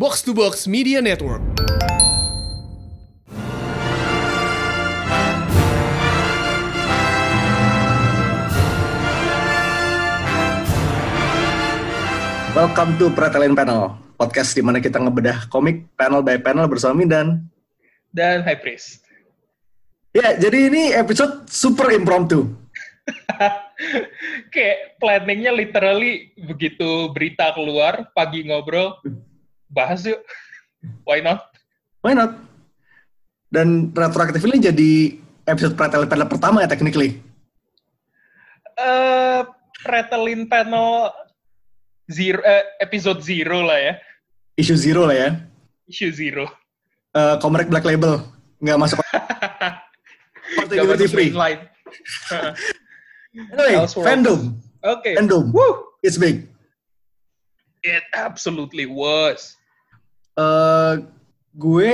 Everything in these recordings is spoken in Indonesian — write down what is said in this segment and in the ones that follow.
Box to Box Media Network. Welcome to Pretelin Panel, podcast di mana kita ngebedah komik panel by panel bersama Mindan. dan High Priest. Ya, jadi ini episode super impromptu. Kayak planningnya literally begitu berita keluar, pagi ngobrol, bahas yuk. Why not? Why not? Dan retroaktif ini jadi episode Pretelin Panel pertama ya, technically. Eh, Pretelin panel zero, eh, episode zero lah ya. Issue zero lah ya. Issue zero. Eh Komrek Black Label. Nggak masuk. Masuk Free. mainline. Anyway, Elseworlds. fandom. Oke. Fandom. Woo! It's big. It absolutely was. Eh gue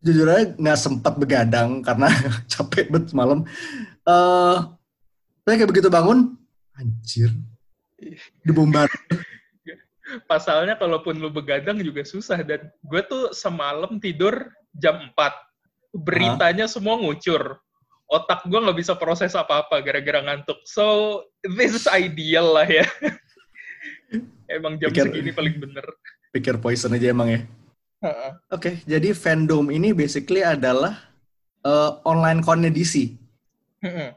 jujur aja nggak sempat begadang karena capek banget semalam. Eh, saya kayak begitu bangun, anjir, dibombardir. Pasalnya kalaupun lu begadang juga susah dan gue tuh semalam tidur jam 4. Beritanya semua ngucur. Otak gue nggak bisa proses apa-apa gara-gara ngantuk. So, this is ideal lah ya. Emang jam Pikir- segini paling bener. Pikir poison aja emang ya. Oke, jadi fandom ini basically adalah eh, online con DC. Heeh.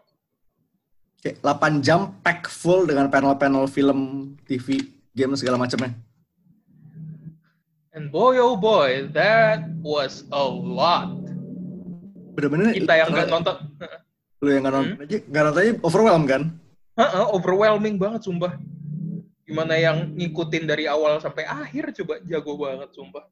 Kayak 8 jam pack full dengan panel-panel film, TV, game segala macamnya. And boy oh boy, that was a lot. Bener-bener Kita yang nggak nonton, lu yang nggak nonton aja, nggak nonton aja overwhelmed kan? Heeh, overwhelming banget sumpah. Gimana yang ngikutin dari awal sampai akhir coba jago banget sumpah.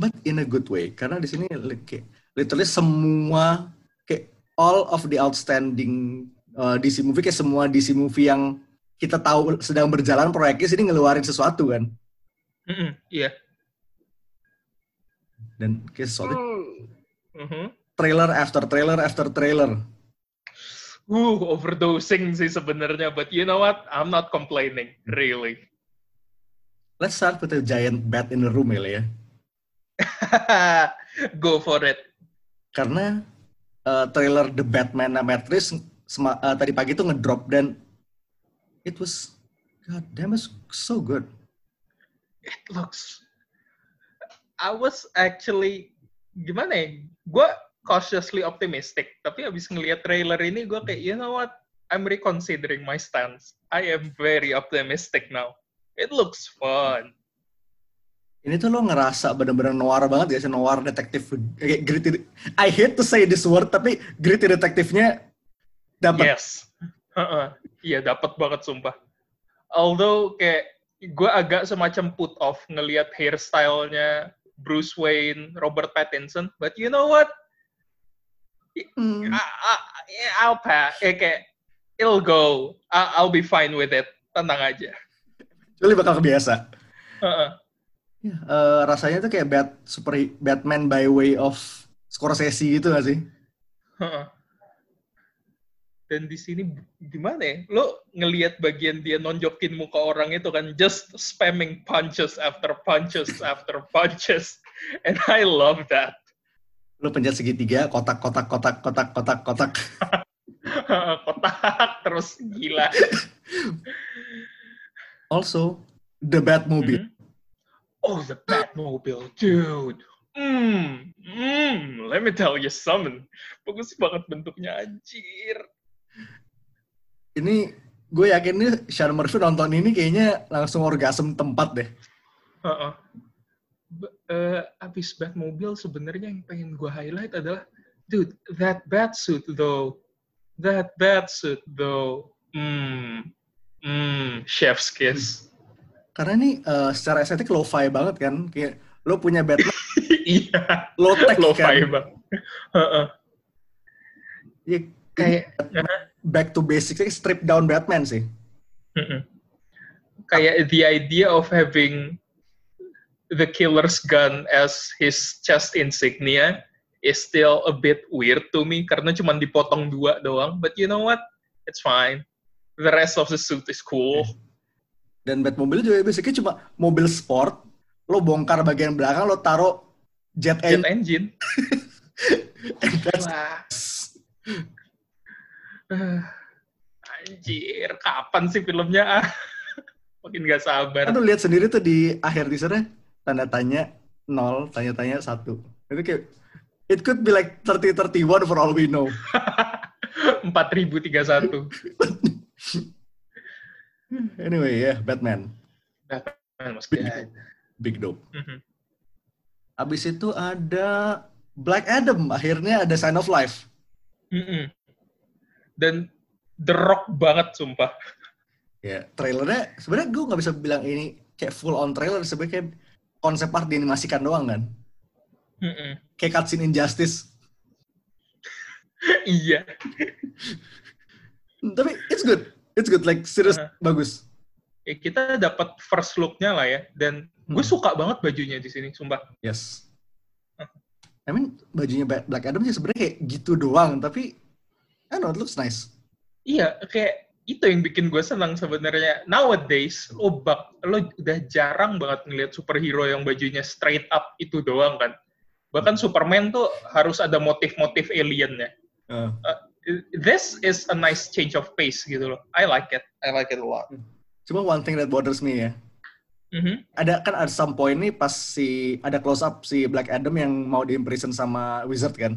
But in a good way, karena di sini kayak literally semua kayak all of the outstanding uh, DC movie kayak semua DC movie yang kita tahu sedang berjalan proyeknya sini ngeluarin sesuatu kan Iya. dan kayak sesuatu Mhm. trailer after trailer after trailer Uh, overdosing sih sebenarnya, but you know what? I'm not complaining, really. let's start with a giant bat in the room ya Go for it. karena uh, trailer The Batman Matrix sema- uh, tadi pagi tuh ngedrop dan it was god damn it's so good It looks. I was actually gimana ya? Gue cautiously optimistic, tapi abis ngeliat trailer ini gue kayak, you know what? I'm reconsidering my stance. I am very optimistic now. It looks fun. Ini tuh lo ngerasa bener-bener noir banget gak sih noir detektif kayak gritty I hate to say this word tapi gritty detektifnya dapat Yes. Heeh. Iya, dapat banget sumpah. Although kayak gue agak semacam put off ngelihat hairstyle-nya Bruce Wayne, Robert Pattinson, but you know what? Hmm. I, I, yeah, I'll pass. Eh, kayak it'll go. I, I'll be fine with it. Tenang aja. Jadi bakal kebiasa Heeh. Ya, eh, rasanya tuh kayak Bat, super Batman by way of Scorsese gitu gak sih. Dan di sini gimana ya? Lo ngelihat bagian dia nonjokin muka orang itu kan just spamming punches after punches after punches. And I love that. lo pencet segitiga kotak kotak kotak kotak kotak kotak Kotak terus gila. also the Batmobile Mhm. Oh, the Batmobile, dude. Hmm, hmm, let me tell you something. Bagus banget bentuknya, anjir. ini gue yakin nih Sean Murphy nonton ini kayaknya langsung orgasm tempat deh Heeh. B- eh, abis Batmobile sebenarnya yang pengen gue highlight adalah, dude, that Batsuit though, that Batsuit though, hmm, hmm, chef's kiss. Karena ini eh, secara estetik lo-fi banget kan kayak lo punya Batman Iya, low tech lo kan bang. Heeh. Ya, Kayak, back to basics strip down Batman sih kayak the idea of having the killer's gun as his chest insignia is still a bit weird to me karena cuma dipotong dua doang. But you know what? It's fine. The rest of the suit is cool. Dan Batmobile juga basically cuma mobil sport lo bongkar bagian belakang, lo taruh jet, Jet engine. engine. Anjir, kapan sih filmnya? Ah, Makin gak sabar. Kan lo lihat sendiri tuh di akhir teasernya, tanda tanya nol, tanya tanya satu. Itu kayak it could be like 3031 for all we know. 4031. Anyway, ya Batman, Mas Big Gajah. dope. Big dope. Mhm. Abis itu ada Black Adam, akhirnya ada Sign of Life. Mm-mm. Dan The Rock banget, sumpah. Ya, trailernya sebenarnya gue nggak bisa bilang ini kayak full on trailer, sebenarnya kayak konsep art dianimasikan doang kan. Mm-mm. Kayak cutscene Injustice. iya. Hmm, Tapi it's good. It's good, like serius Uh-huh. bagus. Ya, kita dapat first look-nya lah ya. Dan gue Hmm. suka banget bajunya di sini, sumpah. Yes. I mean, bajunya Ba- Black Adam sih sebenarnya kayak gitu doang, tapi I don't know, it looks nice. Iya, kayak itu yang bikin gue senang sebenarnya. Nowadays, lo bak, lo udah jarang banget ngeliat superhero yang bajunya straight up itu doang kan. Bahkan Superman tuh harus ada motif-motif aliennya. Uh, This is a nice change of pace gitu loh. I like it. I like it a lot. cuma one thing that bothers me ya, Mhm. ada kan ada some point nih pas si ada close up si Black Adam yang mau di imprison sama Wizard kan.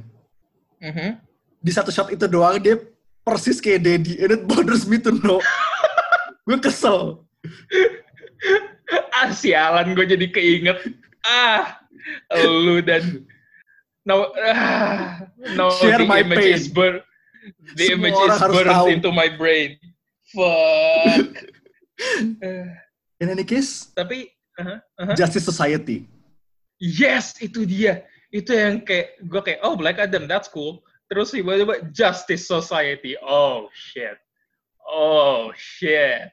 Mhm. Di satu shot itu doang dia persis kayak Daddy, and it bothers me to know. gue kesel. ah, sialan gue jadi keinget. Ah, lu dan now, ah, now Share the my image pain. is bur the Semua image is burned tahu. into my brain. Fuck. In any case, tapi aha, aha. Justice Society. yes itu dia. Itu yang kayak gue kayak oh Black Adam that's cool. Terus tiba-tiba Justice Society. Oh shit. Oh shit.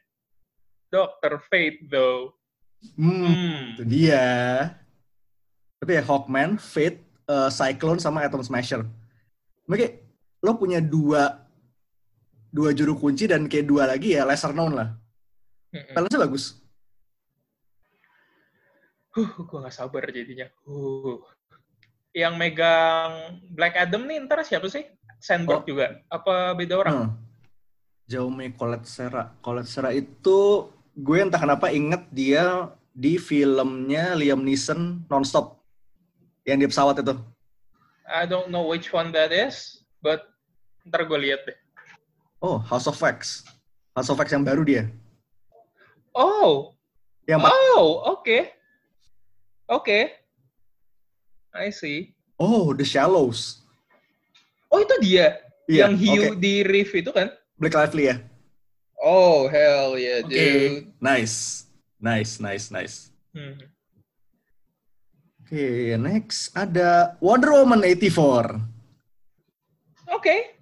Doctor Fate though. Hmm, Hmm. itu dia. Tapi ya Hawkman, Fate, eh, Cyclone sama Atom Smasher. Mereka lo punya dua dua juru kunci dan kayak dua lagi ya lesser known lah. Balance bagus. Huh, gue gak sabar jadinya. Huh. Yang megang Black Adam nih ntar siapa sih? Sandberg Oh. juga? Apa beda orang? Hmm. Jaume Colette Serra. Colette Serra itu gue entah kenapa inget dia di filmnya Liam Neeson Nonstop. Yang di pesawat itu. I don't know which one that is, but ntar gue lihat deh. Oh, House of Wax. House of Wax yang baru dia. Oh, Yang oh, oke. Oke. I see. Oh, The Shallows. Oh, itu dia. Iya, yang hiu oke. di reef itu kan? Blake Lively ya. Oh, hell yeah, dude. Nice. Nice, nice, nice. Hmm. Oke, next ada Wonder Woman 84. Oke.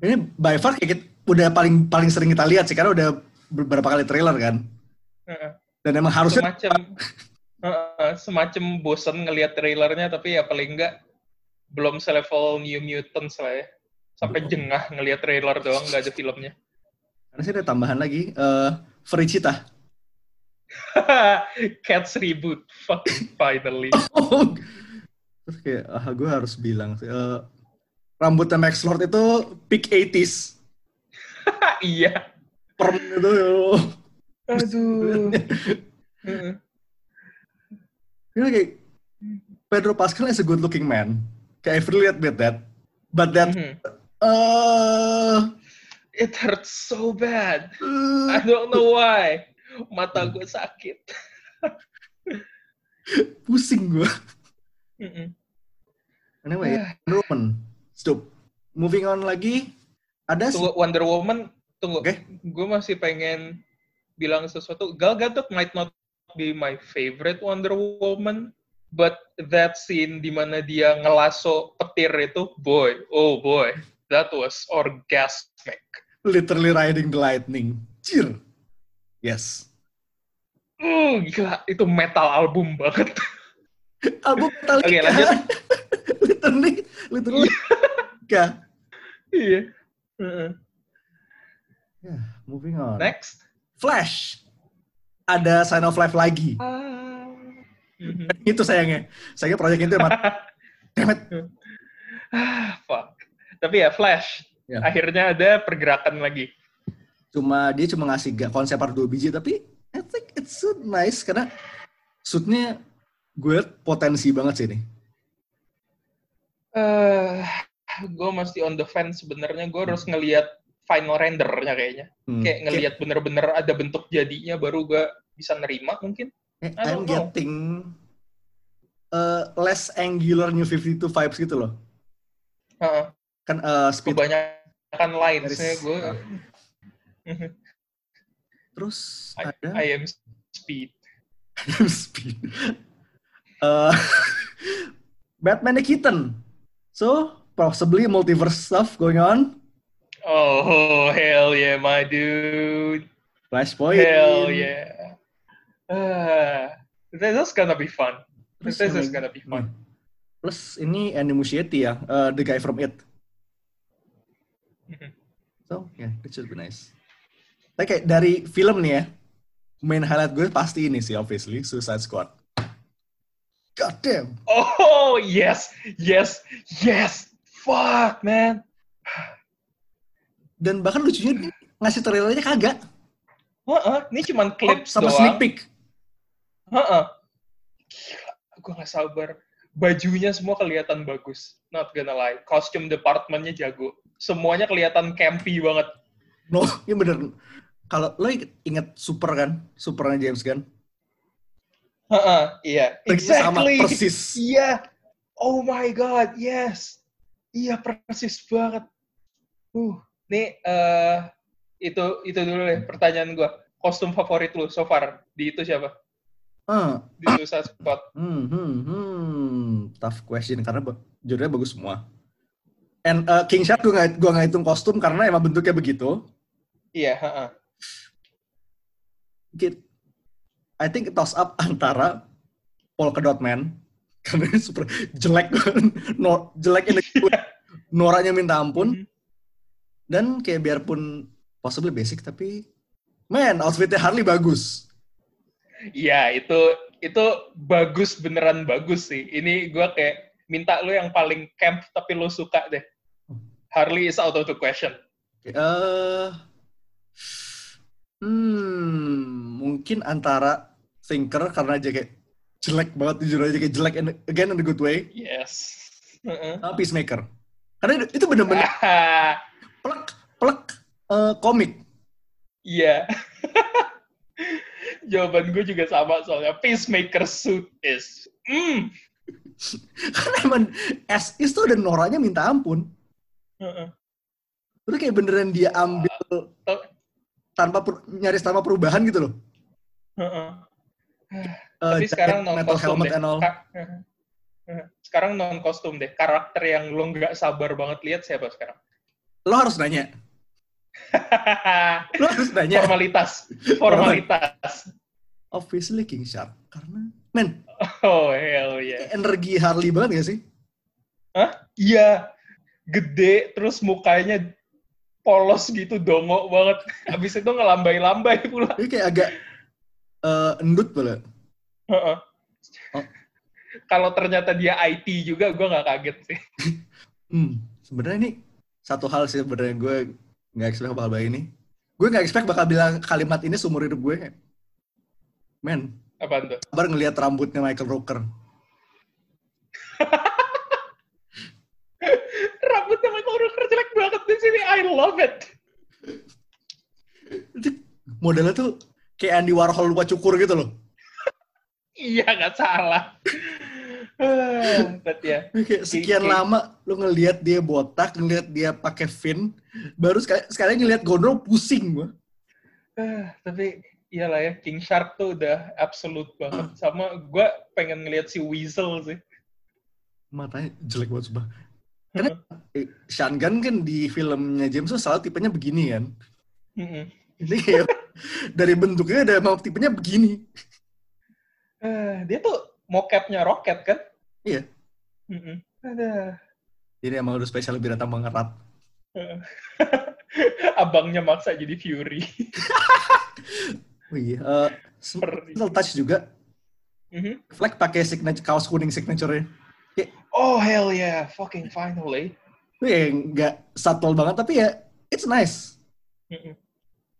Ini by far kayak kita- udah paling paling sering kita lihat sih karena udah beberapa kali trailer kan. Dan emang harusnya semacam Heeh, semacam bosen ngelihat trailernya tapi ya paling enggak belum selevel New Mutants lah ya sampai Belum. jengah ngelihat trailer doang nggak ada filmnya karena sih ada tambahan lagi eh Fricita. Cats reboot fucking finally Oh. Terus kayak ah, gue harus bilang sih eh, rambutnya Max Lord itu peak 80s. iya Perm itu. aduh. Ini kayak Pedro Pascal is a good looking man. Kayak I really admit that. But that Mhm. uh, it hurts so bad uh, I don't know why mata gue sakit pusing gue. Anyway. Wonder Woman. Stop. Moving on lagi. Ada tunggu Wonder Woman tunggu Oke. gue masih pengen bilang sesuatu Gal Gadot might not be my favorite Wonder Woman but that scene di mana dia ngelaso petir itu boy oh boy that was orgasmic literally riding the lightning. Cheer. Yes. uh, gila itu metal album banget Album Metallica. Oke, lanjut. literally, literally. Iya Heeh. Ya, moving on. next Flash. Ada Sign of Life lagi. Ah, Mhm. itu sayangnya. Sayangnya proyek itu emang Damn it. Ah, fuck. Tapi ya Flash. Ya. Akhirnya ada pergerakan lagi. Cuma dia cuma ngasih gak konsep art dua biji tapi I think it's so nice karena suitnya gue potensi banget sih ini. Eh, gue masih on the fence sebenarnya. Gue harus ngelihat final rendernya kayaknya. Hmm. Kayak ngelihat bener-bener ada bentuk jadinya baru gue bisa nerima mungkin. I I'm know. getting uh, less angular New 52 vibes gitu loh. Heeh. Kan uh, speed Kebanyakan lines-nya gue. ah. terus I, ada I am speed. speed. Uh, Batman Keaton. So, possibly multiverse stuff going on. Oh, hell yeah, my dude. Flashpoint. Hell yeah. Ah, this is gonna be fun. Terus This is gonna be fun. Plus ini Andy Muschietti ya, uh, the guy from It. Mhm. So, yeah, it should be nice. Tapi kayak dari film nih ya, main highlight gue pasti ini sih, obviously, Suicide Squad. God damn. Oh, yes, yes, yes. Fuck, man. Dan bahkan lucunya ngasih trailernya kagak. Heeh, ini cuman clips Sama doang. sneak peek. Heeh. Gila, gue gak sabar. Bajunya semua kelihatan bagus. Not gonna lie. Costume departmentnya jago. Semuanya kelihatan campy banget. No, ini bener. Kalau lo inget Super kan? Supernya James Gunn. Heeh, iya. Triknya sama Exactly. persis. Iya. Oh my god, yes. Iya persis banget. Uh, nih eh itu itu dulu deh pertanyaan gua. Kostum favorit lu so far di itu siapa? Ah, Di Suicide Squad. hmm, hmm, hmm. Tough question karena judulnya bagus semua. And uh, King Shark gue gak, gua nggak hitung kostum karena emang bentuknya begitu. Iya, heeh. Git- I think toss up antara Polka Dot Dia super jelek no, jelek ini noranya minta ampun Mhm. dan kayak biarpun possibly basic tapi man outfitnya Harley bagus Iya, itu itu bagus beneran bagus sih. Ini gua kayak minta lu yang paling camp tapi lu suka deh. Harley is out of the question. Eh, hmm, mungkin antara Thinker karena aja kayak jelek banget jujur aja kayak jelek in- again in a good way Yes. Sama Peacemaker karena itu bener-bener plek plek eh, komik Iya. Jawaban gue juga sama soalnya Peacemaker suit is. Mm. karena emang as is tuh udah noranya minta ampun Heeh. Terus kayak beneran dia ambil Tau- tanpa nyaris tanpa perubahan gitu loh. Heeh. Eh, Tapi sekarang non kostum deh. Sekarang non kostum deh. Karakter yang lo nggak sabar banget lihat siapa sekarang? Lo harus nanya. Lo harus nanya. Formalitas. Formalitas. Obviously King Shark. Karena, men, Oh hell yeah. energi Harley banget gak sih? Iya. Gede terus mukanya polos gitu dongo banget. Habis itu ngelambai-lambai pula. Dia kayak agak eh, endut pula. Oh. Kalau ternyata dia IT juga, gue nggak kaget sih. Hmm, sebenarnya ini satu hal sih sebenarnya gue nggak expect bakal ini. Gue nggak expect bakal bilang kalimat ini seumur hidup gue. Men, Apaan tuh? sabar ngelihat rambutnya Michael Rooker. Rambutnya Michael Rooker jelek banget di sini. I love it. Modelnya tuh kayak Andy Warhol lupa cukur gitu loh. Iya, nggak salah. Ah, But ya. Kayak sekian Kayak- lama lu ngelihat dia botak, ngelihat dia pakai fin, baru sekali sekali ngelihat gondrong pusing gua. Ah, tapi iyalah ya, King Shark tuh udah absolute banget. Sama gue pengen ngeliat si Weasel sih. Matanya jelek banget sumpah. Karena eh, Sean Gunn kan di filmnya James tuh selalu tipenya begini kan. Mm-mm. Ini kayak dari bentuknya ada emang tipenya begini. Ah, dia tuh mocapnya Rocket kan? Iya. Mm-mm. Aduh. Jadi emang udah spesial binatang mengerat. Abangnya maksa jadi Fury. Oh iya, eh, Perih. little touch juga. Mhm. Flag pakai signature kaos kuning signature-nya. Oh hell yeah, fucking finally. Itu ya nggak subtle banget tapi ya it's nice. Mhm.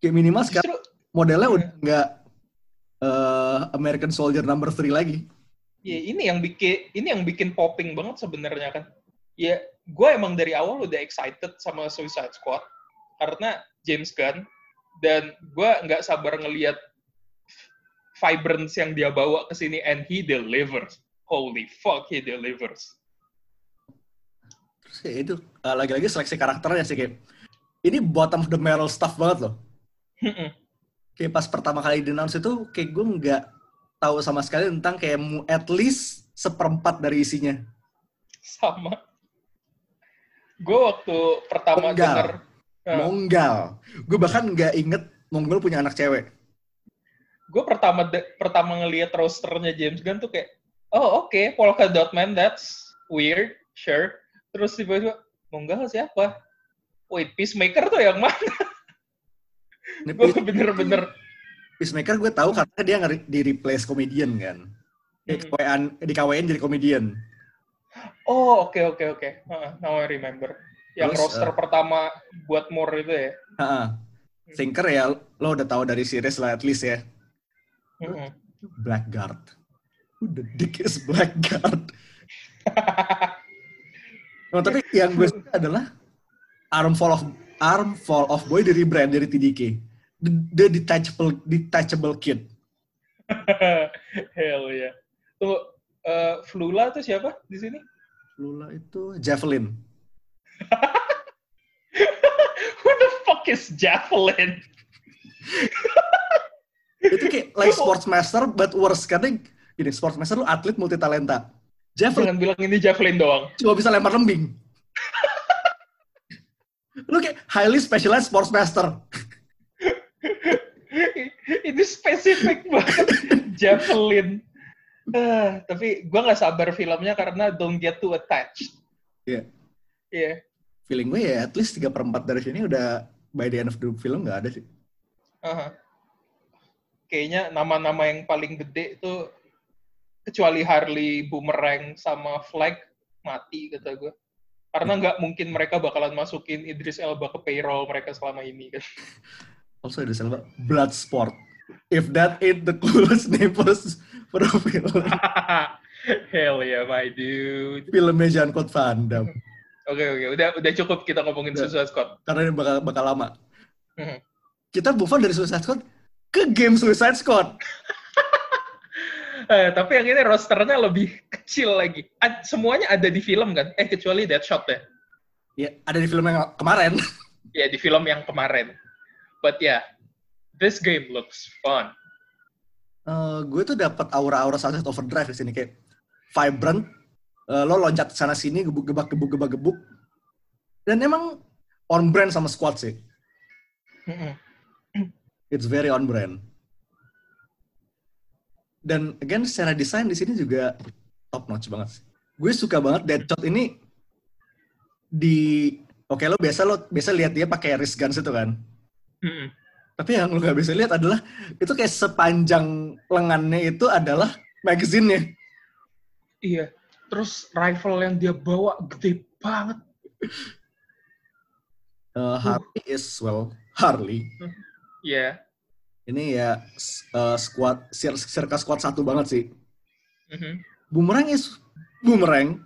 Kayak minimal sekarang modelnya Hmm. udah nggak eh, American Soldier number 3 lagi. ya ini yang bikin ini yang bikin popping banget sebenarnya kan. Ya, gue emang dari awal udah excited sama Suicide Squad karena James Gunn dan gue nggak sabar ngelihat vibrance yang dia bawa ke sini and he delivers. Holy fuck, he delivers. Terus ya itu eh, lagi-lagi seleksi karakternya sih kayak ini bottom of the barrel stuff banget loh. Kayak pas pertama kali di announce itu kayak gue nggak tahu sama sekali tentang kayak at least seperempat dari isinya. Sama. Gue waktu pertama denger Nah. Monggal. Gue bahkan nggak inget Mongol punya anak cewek. gue pertama de- pertama ngelihat rosternya James Gunn tuh kayak oh oke Polka Dot Man that's weird sure terus tiba-tiba Monggal siapa wait Peacemaker tuh yang mana Ini gue bener-bener Peacemaker gue tahu karena dia di replace komedian kan. Kayak Hmm. KWN, di KWN jadi komedian. oh oke oke oke Heeh, now I remember yang Terus, roster eh, pertama buat Moore itu ya Ha Thinker ya lo udah tahu dari series lah at least ya. Mhm. Blackguard. Who the dick is Blackguard? No, tapi yang gue suka adalah Armful of Armful of Boy dari brand dari TDK. The, the detachable detachable kid. hell ya tunggu eh, Flula tuh siapa di sini Lula itu Javelin. who the fuck is Javelin Itu kayak like sportsmaster but worse karena gini sportsmaster lu atlet multi talenta. Javelin jangan bilang ini Javelin doang cuma bisa lempar lembing. lu kayak highly specialized sportsmaster. ini spesifik banget Javelin Ah, tapi gue nggak sabar filmnya karena don't get too attached Iya. Iya. Feeling gue ya at least 3 per 4 dari sini udah by the end of the film nggak ada sih. aha. kayaknya nama-nama yang paling gede itu kecuali Harley Boomerang sama Flag mati kata gue karena nggak mungkin mereka bakalan masukin Idris Elba ke payroll mereka selama ini kan Also ada salah Bloodsport. If that ain't the coolest name for, a film. hell yeah my dude Filmnya Jean-Claude Van Damme. oke oke udah udah cukup kita ngomongin Udah. Suicide Squad Karena ini bakal, bakal lama. Mhm. Kita move on dari Suicide Squad ke game Suicide Squad. Eh, tapi yang ini rosternya lebih kecil lagi. Ad- semuanya ada di film kan? Eh kecuali Deadshot ya. Ya, ada di film yang kemarin. Ya di film yang kemarin. But yeah, this game looks fun. Eh, gue tuh dapat aura-aura Sunset Overdrive di sini kayak vibrant. Eh, lo loncat sana sini gebuk gebak gebuk gebak gebuk. Dan emang on brand sama squad sih. It's very on brand. Dan again secara desain di sini juga top notch banget. sih. Gue suka banget Deadshot ini di oke lo biasa lo biasa lihat dia pakai wrist guns itu kan. Mm-mm. Tapi yang lo gak bisa lihat adalah itu kayak sepanjang lengannya itu adalah magazine-nya. Iya. Terus rifle yang dia bawa gede banget. Uh, Harley is well Harley. Iya. Ini ya uh, squad cir- circa squad satu banget sih. Mhm. Boomerang is boomerang.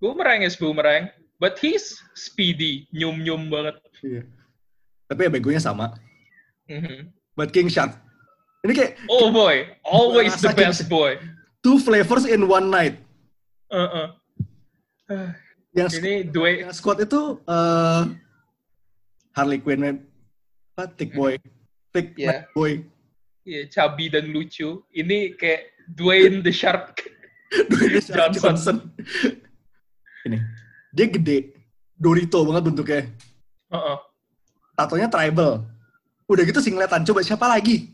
Boomerang is boomerang, but he's speedy, nyum-nyum banget. Iya. Tapi ya begonya sama. Mhm. But King Shark. Ini kayak Oh boy, always the best boy. two flavors in one night. Uh-uh. Yang Ini dua yang squad itu eh Harley Quinn, apa, Thick Boy, Thick Iya. Mad Boy, ya, cabi dan lucu. Ini kayak Dwayne the Shark. Dwayne The Rock Johnson. Johnson. Ini dia gede, Dorito banget bentuknya. Uh-uh. Tatonya tribal. Udah gitu singletan. Coba siapa lagi?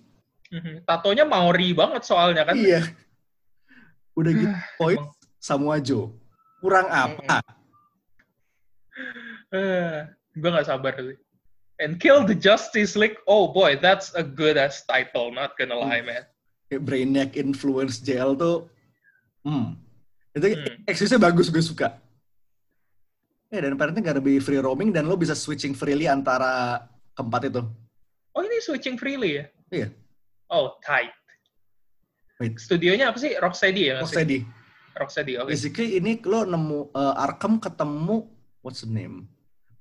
Mhm. Tatonya Maori banget soalnya kan. Iya. Udah gitu point Emang. Samoa Joe. Kurang apa? Eh, gue gak sabar sih. And Kill the Justice League. Oh boy, that's a good ass title. Not gonna lie, man. Brainiac influence JL tuh, hmm, itu Hmm. eksisnya bagus gue suka. Ya dan apparently gak lebih free roaming dan lo bisa switching freely antara keempat itu. Oh ini switching freely ya? Iya. Oh tight. Wait. Studionya apa sih? Rocksteady ya? Rocksteady. Rocksteady. Oke. Basically ini lo nemu uh, Arkham ketemu what's the name?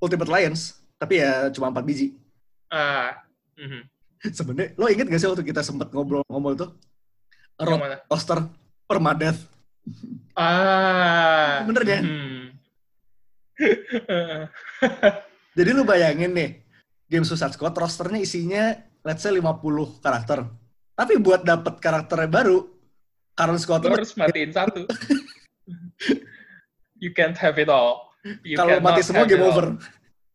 Ultimate Alliance, tapi ya cuma empat biji. Ah. mhm. Sebenarnya lo inget gak sih waktu kita sempet ngobrol-ngobrol tuh? Coaster Permadeath. Ah. Bener ya? Hmm. Jadi lu bayangin nih, game Suicide Squad rosternya isinya let's say 50 karakter. Tapi buat dapet karakternya baru, Karen Scott Lo harus matiin satu. you can't have it all. Kalau mati semua game over.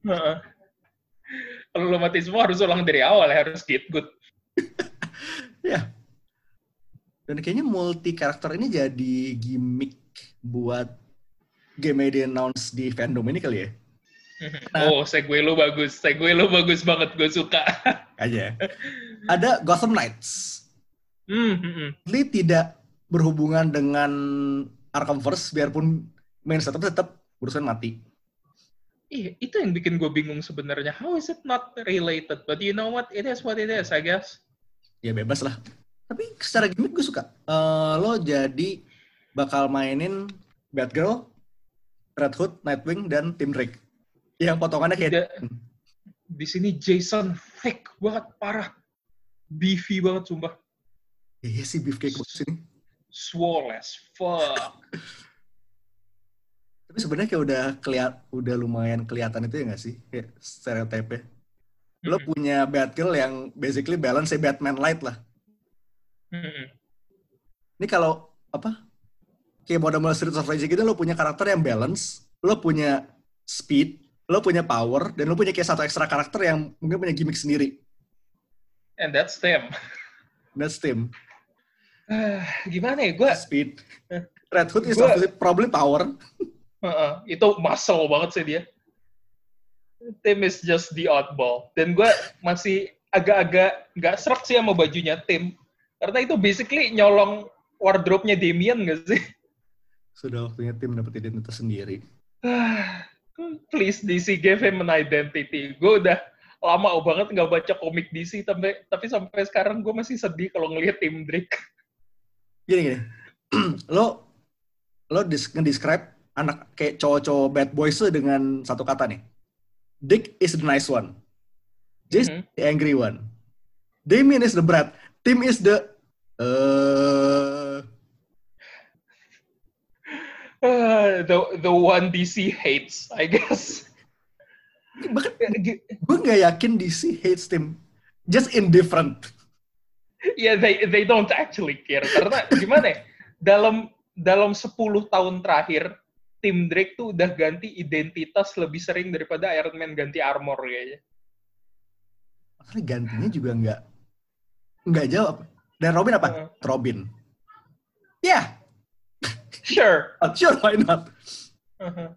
Kalau lo mati semua harus ulang dari awal, harus get good. Ya. Dan kayaknya multi karakter ini jadi gimmick buat game yang di-announce di fandom ini kali ya. Nah. Oh, segue lo bagus. Segue lo bagus banget. Gue suka. Aja. Ada Gotham Knights. Hmm, hmm. Ini tidak berhubungan dengan Arkhamverse biarpun main setup tetap urusan mati. Iya, itu yang bikin gue bingung sebenarnya. How is it not related? But you know what? It is what it is, I guess. Ya bebas lah. Tapi secara gimmick gue suka. Eh, lo jadi bakal mainin Batgirl, Red Hood, Nightwing, dan Tim Drake. Yang potongannya kayak Tidak. Di sini Jason thick banget, parah. Beefy banget, sumpah. Iya sih beefcake bagus ini. Swole as fuck. Tapi sebenarnya kayak udah keliat, udah lumayan kelihatan itu ya nggak sih? Kayak stereotipnya. Lo Hmm, punya Batgirl yang basically balance Batman light lah. hmm, hmm. Ini kalau apa? Kayak model-model Street of Rage gitu lo punya karakter yang balance, lo punya speed, lo punya power, dan lo punya kayak satu ekstra karakter yang mungkin punya gimmick sendiri. And that's them. That's Tim. Ah, Gimana ya? Gue Speed. Red Hood is Gua- probably power. Heeh, itu muscle banget sih dia. Tim is just the oddball. Dan gue masih agak-agak nggak serak sih sama bajunya Tim. Karena itu basically nyolong wardrobe-nya Damien nggak sih? Sudah waktunya tim dapat identitas sendiri. Ah, Please DC give him an identity. Gue udah lama banget nggak baca komik DC, tapi tapi sampai sekarang gue masih sedih kalau ngelihat Tim Drake. Gini gini. lo lo nge-describe anak kayak cowok-cowok bad boys dengan satu kata nih. Dick is the nice one. Jason Mhm. the angry one. Damien is the brat. Tim is the uh, The the one DC hates, I guess. bahkan gue nggak yakin DC hates Tim. Just indifferent. Yeah, they they don't actually care karena gimana ya? Dalam dalam 10 tahun terakhir tim Drake tuh udah ganti identitas lebih sering daripada Iron Man ganti armor kayaknya. Makanya gantinya juga nggak nggak jawab. Dan Robin apa? Heeh. Robin. Ya, Sure. yeah, sure why not? Uh-huh.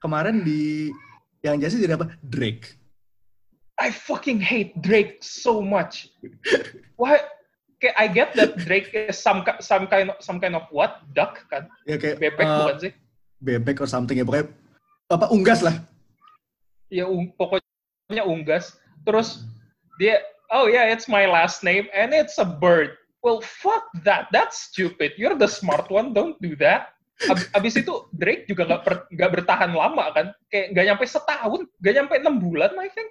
Kemarin di yang jadi jadi apa? Drake. I fucking hate Drake so much. Why? Kayak I get that Drake is some some kind of some kind of what? Duck kan? Ya kayak Bebek uh, bukan sih? bebek or something ya pokoknya apa unggas lah. Ya ung- pokoknya unggas. Terus dia, oh yeah, it's my last name and it's a bird. Well, fuck that. That's stupid. You're the smart one. Don't do that. Ab- Abis itu Drake juga nggak nggak bertahan lama kan? Kayak nggak nyampe setahun, nggak nyampe enam bulan, I think.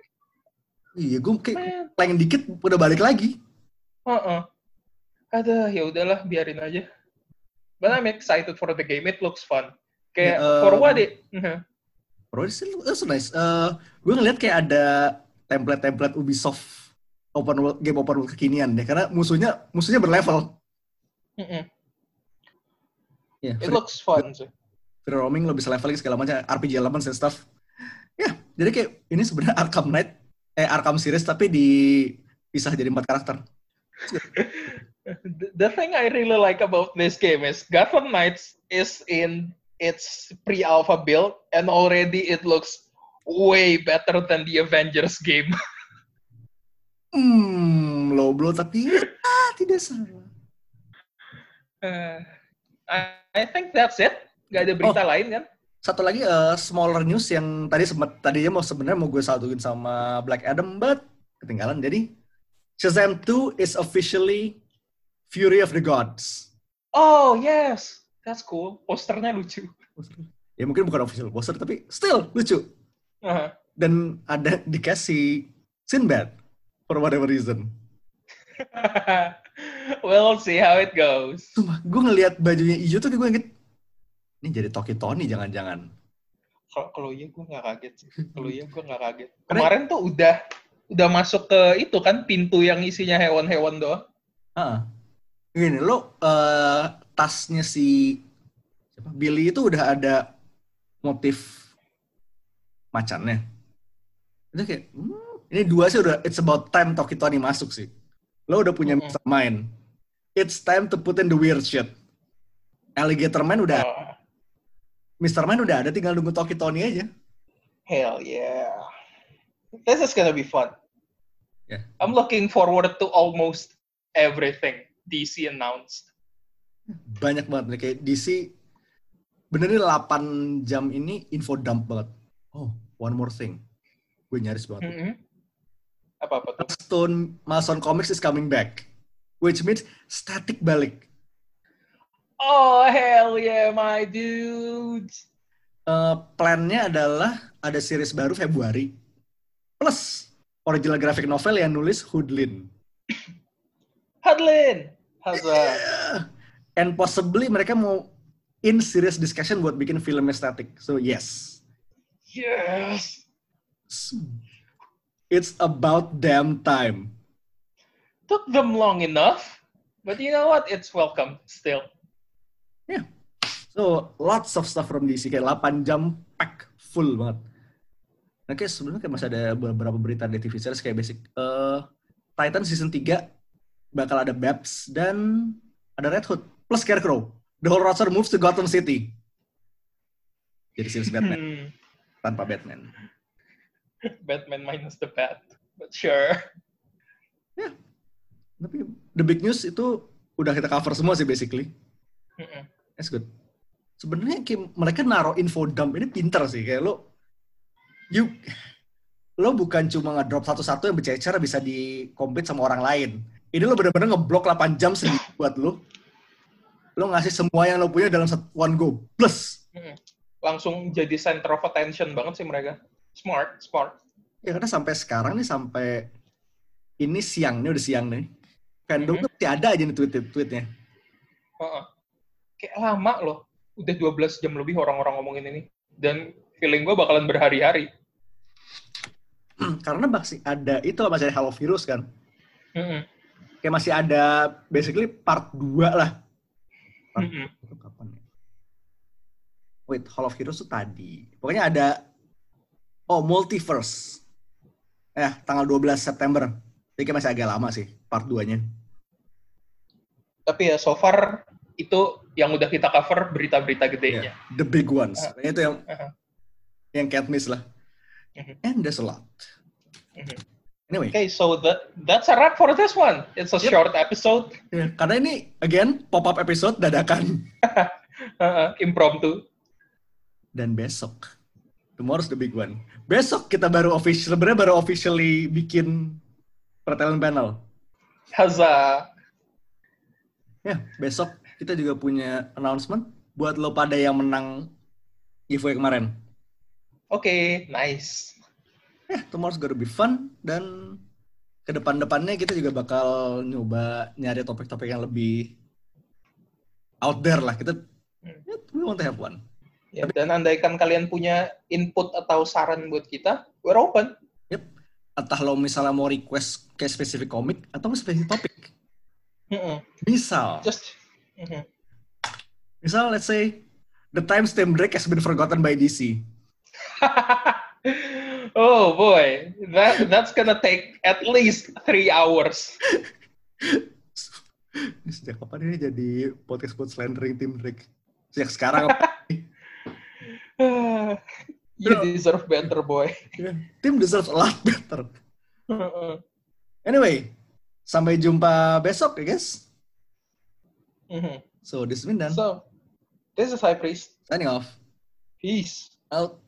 Iya, gue kayak paling dikit udah balik lagi. uh Ada, ya udahlah, biarin aja. But I'm excited for the game. It looks fun. Kayak Ya, for what it, Mhm. Bro, it's, it's nice. Eh, gue ngeliat kayak ada template-template Ubisoft open world, game open world kekinian deh. Karena musuhnya musuhnya berlevel. Mhm. Ya, It free, looks fun sih. free roaming lo bisa leveling segala macam RPG elements and stuff. Ya, jadi kayak ini sebenarnya Arkham Knight, eh Arkham series tapi dipisah jadi empat karakter. the thing I really like about this game is Gotham Knights is in its pre-alpha build, and already it looks way better than the Avengers game. Hmm, low blow tapi ah, tidak salah. Eh, I, I think that's it. Gak ada berita lain kan? Satu lagi eh, smaller news yang tadi sempat tadinya mau sebenarnya mau gue satuin sama Black Adam but ketinggalan. Jadi Shazam 2 is officially Fury of the Gods. Oh yes, that's cool. Posternya lucu. Ya mungkin bukan official poster tapi still lucu. Uh-huh. Dan ada dikasih Sinbad for whatever reason. we'll see how it goes. Sumpah, gue ngelihat bajunya hijau tuh gue inget ini jadi Toki Tony jangan-jangan. Kalau kalau iya gue nggak kaget sih. Kalau iya gue nggak kaget. Karena- Kemarin tuh udah udah masuk ke itu kan pintu yang isinya hewan-hewan doang. Ah, Gini, lo eh, tasnya si siapa? Billy itu udah ada motif macannya. Itu kayak, hmm, ini dua sih udah, it's about time Toki Tony masuk sih. Lo udah punya Mm-mm. Mr. Mind. It's time to put in the weird shit. Alligator Man udah, Oh, Mr. Mind udah ada, tinggal nunggu Toki Tony aja. hell yeah. This is gonna be fun. Yeah. I'm looking forward to almost everything DC announced. Banyak banget nih, kayak DC, bener nih 8 jam ini info dump banget. Oh, one more thing. Gue nyaris banget. Mhm. Apa-apa tuh? Milestone Milestone Comics is coming back. Which means static balik. Oh, hell yeah, my dudes. Eh, plannya adalah ada series baru Februari. Plus original graphic novel yang nulis Hoodlin. Hadlin! Hazza. And possibly mereka mau in serious discussion buat bikin film static. So yes. Yes! It's about damn time. Took them long enough, but you know what? It's welcome still. So lots of stuff from DC kayak 8 jam pack full banget. Nah, kayak sebenarnya kayak masih ada beberapa berita di TV series kayak basic eh Titan season 3 bakal ada Babs dan ada Red Hood plus Scarecrow. The whole roster moves to Gotham City. Jadi series Batman Hmm. tanpa Batman. Batman minus the bat. But sure. Tapi the big news itu udah kita cover semua sih basically. Mm-mm. That's good. Sebenarnya mereka naruh info dump ini pinter sih kayak lo you lo bukan cuma ngedrop satu-satu yang bercecer bisa di compete sama orang lain. Ini lo bener-bener ngeblok 8 jam sendiri buat lo. Lo ngasih semua yang lo punya dalam satu one go. Plus. Mm-mm. Langsung jadi center of attention banget sih mereka. Smart, smart. Ya karena sampai sekarang nih sampai ini siang, ini udah siang nih. Fandom Mhm. tuh masih ada aja nih tweet-tweetnya. Heeh. Kayak lama loh. Udah 12 jam lebih orang-orang ngomongin ini. Dan feeling gue bakalan berhari-hari. karena masih ada itu masih ada of Heroes kan. Mm-mm. Kayak masih ada basically part 2 lah. Part Mm-mm. itu kapan ya? Wait, Hall of Heroes tuh tadi. Pokoknya ada oh Multiverse. Eh, tanggal 12 September. Jadi kayak masih agak lama sih part 2-nya. Tapi ya so far itu yang udah kita cover berita-berita gedenya. The big ones. Pokoknya itu yang Uh-huh. yang Katniss lah. Mhm. And there's a lot. Mhm. Anyway, Okay, so that that's a wrap for this one. It's a Yep. short episode, ya, karena ini again pop-up episode dadakan. uh, impromptu. Dan besok, tomorrow's the big one. Besok kita baru official, sebenarnya baru officially bikin pertanyaan panel. Haza. Ya, besok kita juga punya announcement buat lo pada yang menang giveaway kemarin. Oke, nice. Ya, tomorrow's gonna be fun dan ke depan-depannya kita juga bakal nyoba nyari topik-topik yang lebih out there lah. Kita ya, we want to have one. Ya, dan andaikan kalian punya input atau saran buat kita, we're open. Entah lo misalnya mau request kayak spesifik komik atau spesifik topik. Mm-mm. Misal, Just Mhm. misal let's say the time Steam Break has been forgotten by DC. oh boy, that that's gonna take at least three hours. Sejak kapan ini jadi podcast buat slandering Tim Drake? Sejak sekarang apa? You deserve better, boy. Tim deserves a lot better. Mm-mm. Anyway, Sampai jumpa besok ya guys. Mhm. So this is. So, this is High Priest. Signing off. Peace. Out.